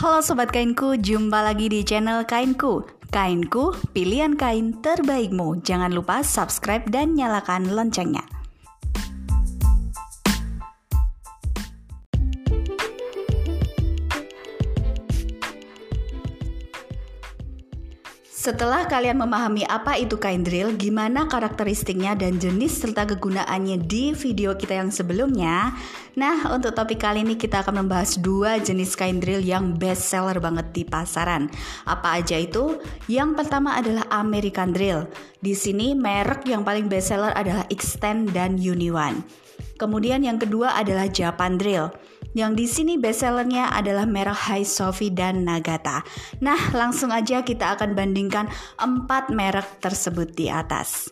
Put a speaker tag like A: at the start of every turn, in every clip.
A: Halo Sobat Kainku, jumpa lagi di channel Kainku. Kainku, pilihan kain terbaikmu. Jangan lupa subscribe dan nyalakan loncengnya Setelah kalian memahami apa itu kain drill, gimana karakteristiknya dan jenis serta kegunaannya di video kita yang sebelumnya, nah untuk topik kali ini kita akan membahas dua jenis kain drill yang best seller banget di pasaran. Apa aja itu? Yang pertama adalah American Drill. Di sini merek yang paling best seller adalah Extend dan Uniwan. Kemudian yang kedua adalah Japan Drill. Yang di sini bestsellernya adalah merek High Sophie dan Nagata. Nah, langsung aja kita akan bandingkan empat merek tersebut di atas.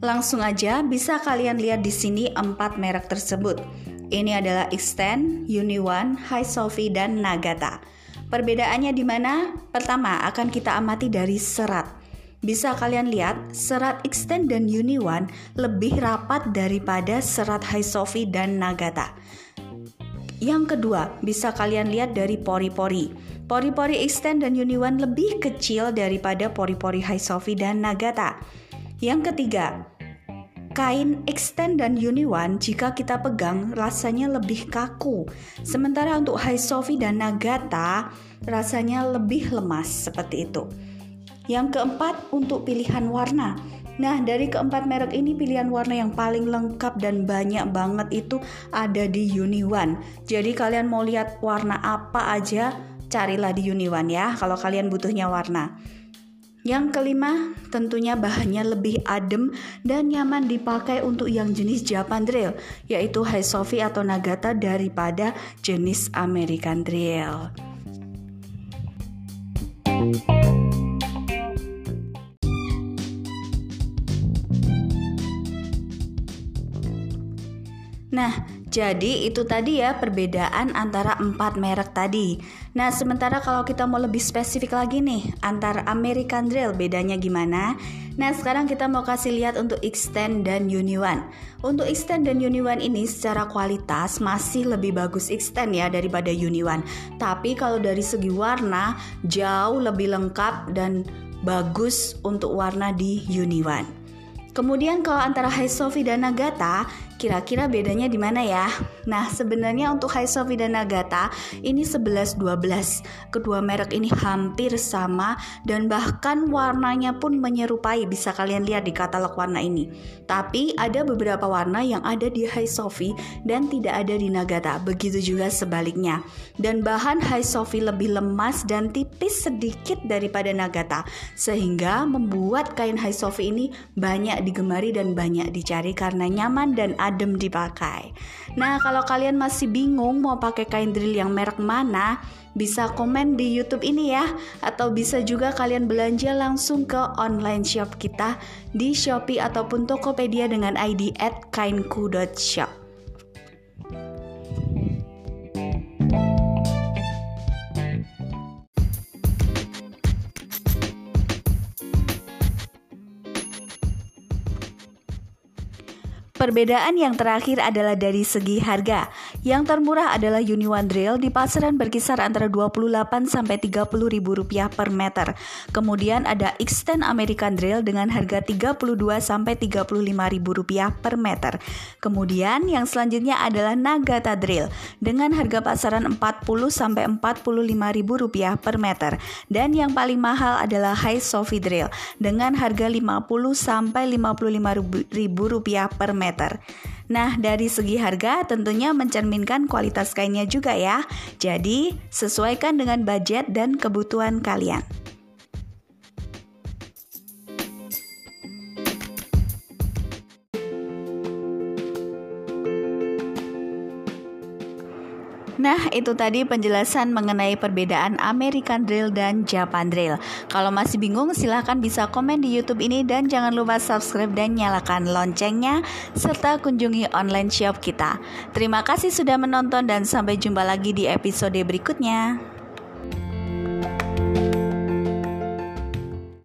A: Langsung aja bisa kalian lihat di sini empat merek tersebut. Ini adalah Extend, Uniwan, High Sophie, dan Nagata. Perbedaannya di mana? Pertama, akan kita amati dari serat. Bisa kalian lihat, serat Extend dan Uniwan lebih rapat daripada serat High Sophie dan Nagata. Yang kedua, bisa kalian lihat dari pori-pori. Pori-pori Extend dan Uniwan lebih kecil daripada pori-pori High Sophie dan Nagata. Yang ketiga, Kain extend dan Uniwan jika kita pegang rasanya lebih kaku. Sementara untuk High Sophie dan Nagata rasanya lebih lemas seperti itu. Yang keempat untuk pilihan warna. Nah, dari keempat merek ini pilihan warna yang paling lengkap dan banyak banget itu ada di Uniwan. Jadi kalian mau lihat warna apa aja, carilah di Uniwan ya kalau kalian butuhnya warna. Yang kelima, tentunya bahannya lebih adem dan nyaman dipakai untuk yang jenis Japan Drill, yaitu High Sophie atau Nagata daripada jenis American Drill. Nah, jadi itu tadi ya perbedaan antara empat merek tadi. Nah sementara kalau kita mau lebih spesifik lagi nih antara American Drill bedanya gimana? Nah sekarang kita mau kasih lihat untuk Extend dan Uniwan. Untuk Extend dan Uniwan ini secara kualitas masih lebih bagus Extend ya daripada Uniwan. Tapi kalau dari segi warna jauh lebih lengkap dan bagus untuk warna di Uniwan. Kemudian kalau antara Sophie dan Nagata Kira-kira bedanya di mana ya? Nah, sebenarnya untuk High Sophie dan Nagata ini 11-12. Kedua merek ini hampir sama dan bahkan warnanya pun menyerupai. Bisa kalian lihat di katalog warna ini. Tapi ada beberapa warna yang ada di High Sophie dan tidak ada di Nagata. Begitu juga sebaliknya. Dan bahan High Sophie lebih lemas dan tipis sedikit daripada Nagata sehingga membuat kain High Sophie ini banyak digemari dan banyak dicari karena nyaman dan adem dipakai. Nah, kalau kalian masih bingung mau pakai kain drill yang merek mana, bisa komen di YouTube ini ya, atau bisa juga kalian belanja langsung ke online shop kita di Shopee ataupun Tokopedia dengan ID @kainku.shop. Perbedaan yang terakhir adalah dari segi harga. Yang termurah adalah Uniwan Drill di pasaran berkisar antara 28 sampai 30 ribu rupiah per meter. Kemudian ada Extend American Drill dengan harga 32 sampai 35 ribu rupiah per meter. Kemudian yang selanjutnya adalah Nagata Drill dengan harga pasaran 40 sampai 45 ribu rupiah per meter. Dan yang paling mahal adalah High Sophie Drill dengan harga 50 sampai 55 ribu rupiah per meter. Nah, dari segi harga tentunya mencerminkan kualitas kainnya juga ya. Jadi, sesuaikan dengan budget dan kebutuhan kalian. Nah, itu tadi penjelasan mengenai perbedaan American Drill dan Japan Drill. Kalau masih bingung, silahkan bisa komen di YouTube ini dan jangan lupa subscribe dan nyalakan loncengnya serta kunjungi online shop kita. Terima kasih sudah menonton dan sampai jumpa lagi di episode berikutnya.